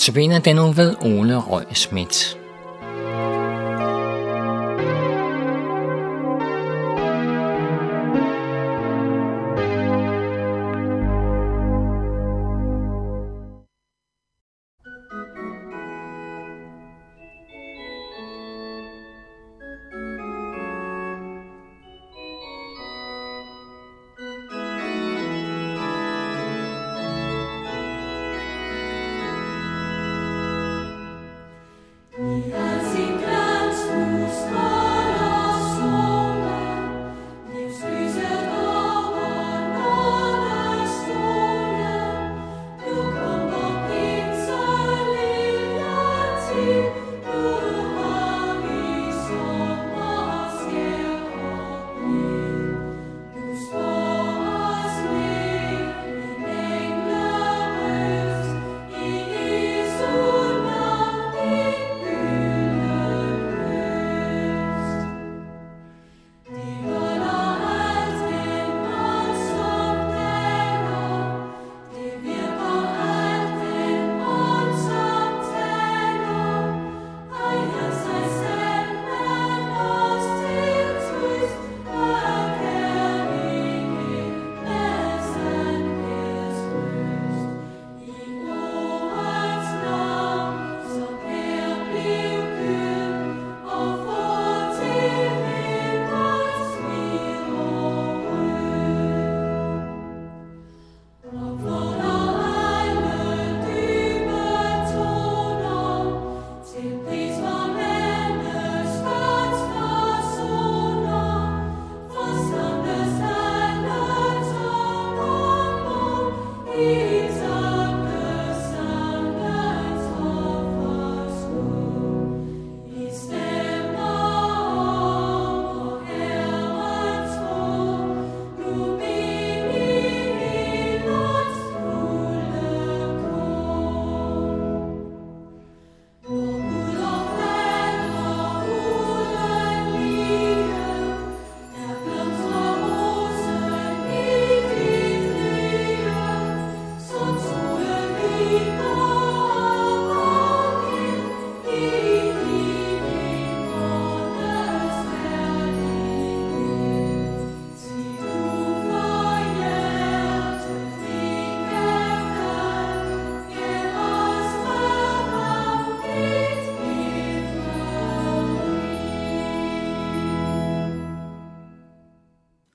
Notabene den ved Ole Røg Schmidt.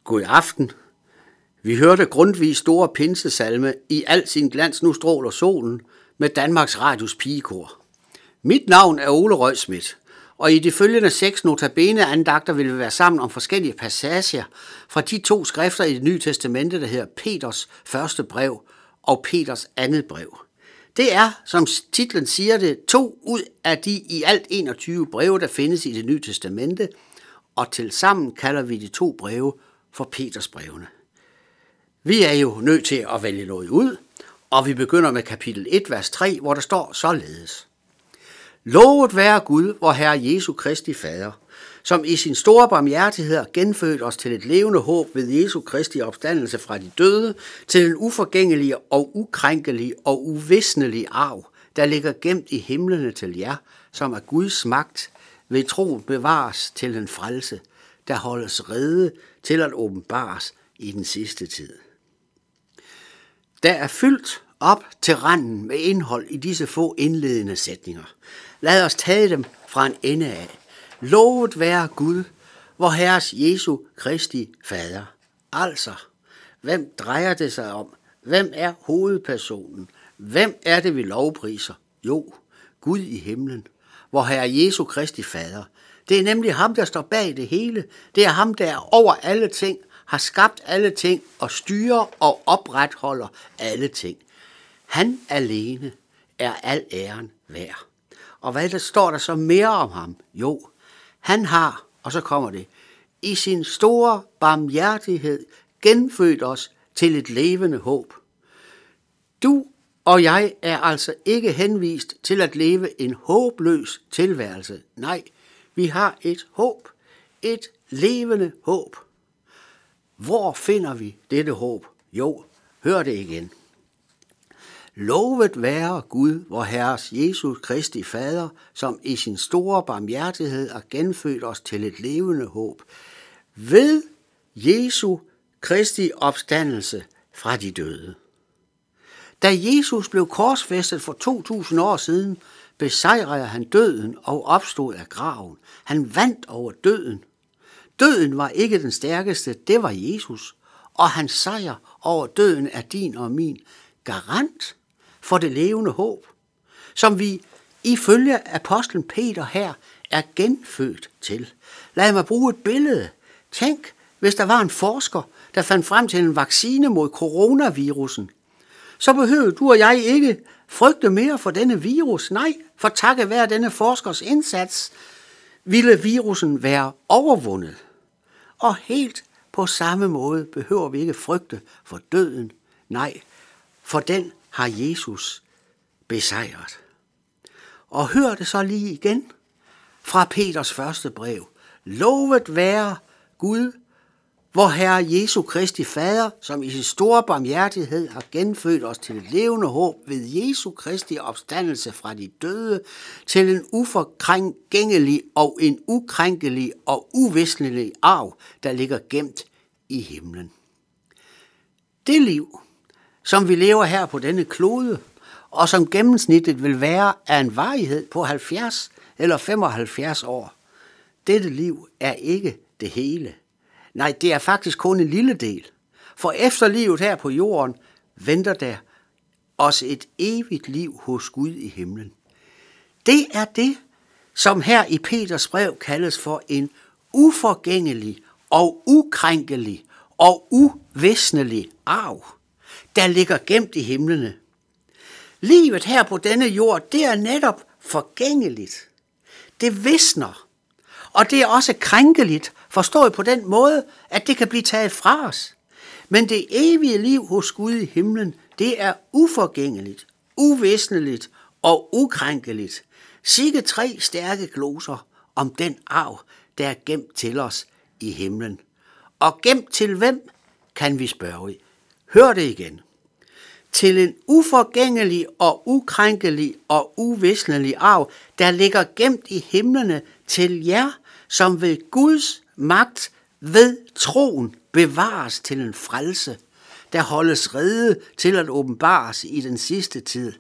God aften. Vi hørte grundvis store pinsesalme i al sin glans nu stråler solen med Danmarks Radios pigekor. Mit navn er Ole Røgsmidt, og i de følgende seks notabene andagter vil vi være sammen om forskellige passager fra de to skrifter i det nye testamente, der hedder Peters første brev og Peters andet brev. Det er, som titlen siger det, to ud af de i alt 21 breve, der findes i det nye testamente, og til sammen kalder vi de to breve for Peters brevene. Vi er jo nødt til at vælge noget ud, og vi begynder med kapitel 1, vers 3, hvor der står således. Lovet være Gud, vor Herre Jesu Kristi Fader, som i sin store barmhjertighed har genfødt os til et levende håb ved Jesu Kristi opstandelse fra de døde, til en uforgængelig og ukrænkelig og uvisnelig arv, der ligger gemt i himlene til jer, som er Guds magt, ved tro bevares til en frelse, der holdes rede til at åbenbares i den sidste tid. Der er fyldt op til randen med indhold i disse få indledende sætninger. Lad os tage dem fra en ende af. Lovet være Gud, hvor Herres Jesu Kristi Fader. Altså, hvem drejer det sig om? Hvem er hovedpersonen? Hvem er det, vi lovpriser? Jo, Gud i himlen, hvor Herre Jesu Kristi Fader. Det er nemlig ham, der står bag det hele. Det er ham, der er over alle ting, har skabt alle ting og styrer og opretholder alle ting. Han alene er al æren værd. Og hvad der står der så mere om ham? Jo, han har, og så kommer det, i sin store barmhjertighed genfødt os til et levende håb. Du og jeg er altså ikke henvist til at leve en håbløs tilværelse. Nej, vi har et håb. Et levende håb. Hvor finder vi dette håb? Jo, hør det igen. Lovet være Gud, vor Herres Jesus Kristi Fader, som i sin store barmhjertighed har genfødt os til et levende håb. Ved Jesu Kristi opstandelse fra de døde. Da Jesus blev korsfæstet for 2000 år siden, besejrede han døden og opstod af graven. Han vandt over døden. Døden var ikke den stærkeste, det var Jesus. Og hans sejr over døden er din og min garant for det levende håb, som vi ifølge apostlen Peter her er genfødt til. Lad mig bruge et billede. Tænk, hvis der var en forsker, der fandt frem til en vaccine mod coronavirusen, så behøvede du og jeg ikke frygte mere for denne virus. Nej, for takket være denne forskers indsats, ville virusen være overvundet. Og helt på samme måde behøver vi ikke frygte for døden. Nej, for den har Jesus besejret. Og hør det så lige igen fra Peters første brev. Lovet være Gud, hvor Herre Jesu Kristi Fader, som i sin store barmhjertighed har genfødt os til et levende håb ved Jesu Kristi opstandelse fra de døde, til en uforkrængelig og en ukrænkelig og uvisnelig arv, der ligger gemt i himlen. Det liv, som vi lever her på denne klode, og som gennemsnittet vil være af en varighed på 70 eller 75 år. Dette liv er ikke det hele. Nej, det er faktisk kun en lille del. For efter livet her på jorden venter der os et evigt liv hos Gud i himlen. Det er det, som her i Peters brev kaldes for en uforgængelig og ukrænkelig og uvisnelig arv, der ligger gemt i himlene. Livet her på denne jord, det er netop forgængeligt. Det visner. Og det er også krænkeligt, forstået på den måde, at det kan blive taget fra os. Men det evige liv hos Gud i himlen, det er uforgængeligt, uvisneligt og ukrænkeligt. Sikke tre stærke gloser om den arv, der er gemt til os i himlen. Og gemt til hvem, kan vi spørge. Hør det igen. Til en uforgængelig og ukrænkelig og uvisnelig arv, der ligger gemt i himlene til jer, som ved Guds magt ved troen bevares til en frelse, der holdes rede til at åbenbares i den sidste tid.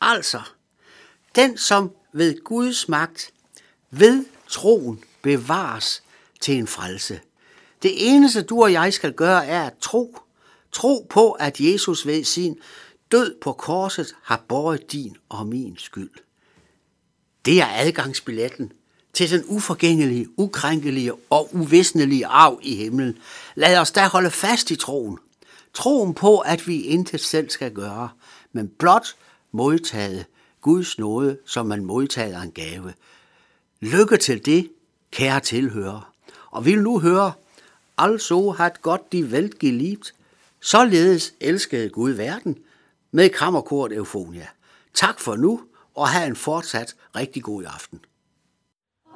Altså, den som ved Guds magt ved troen bevares til en frelse. Det eneste du og jeg skal gøre er at tro. Tro på, at Jesus ved sin død på korset har båret din og min skyld. Det er adgangsbilletten til den uforgængelige, ukrænkelige og uvisnelige arv i himlen. Lad os da holde fast i troen. Troen på, at vi intet selv skal gøre, men blot modtage Guds nåde, som man modtager en gave. Lykke til det, kære tilhører. Og vil nu høre, altså hat godt de velt geliebt, således elskede Gud verden, med kammerkort Eufonia. Tak for nu, og have en fortsat rigtig god aften.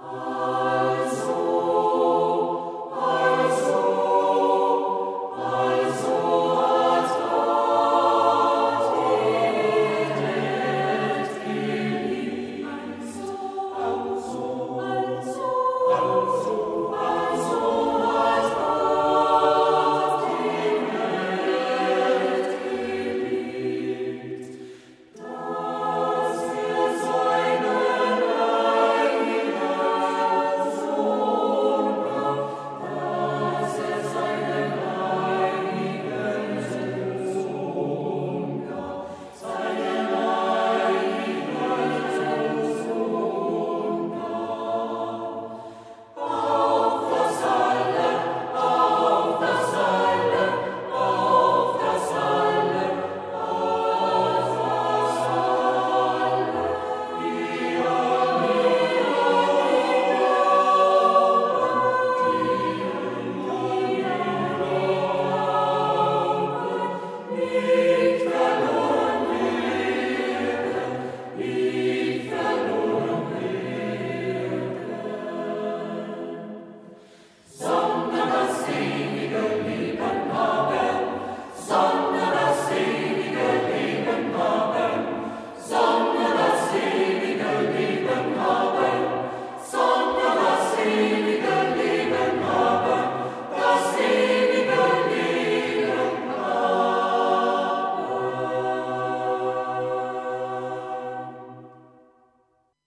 Oh.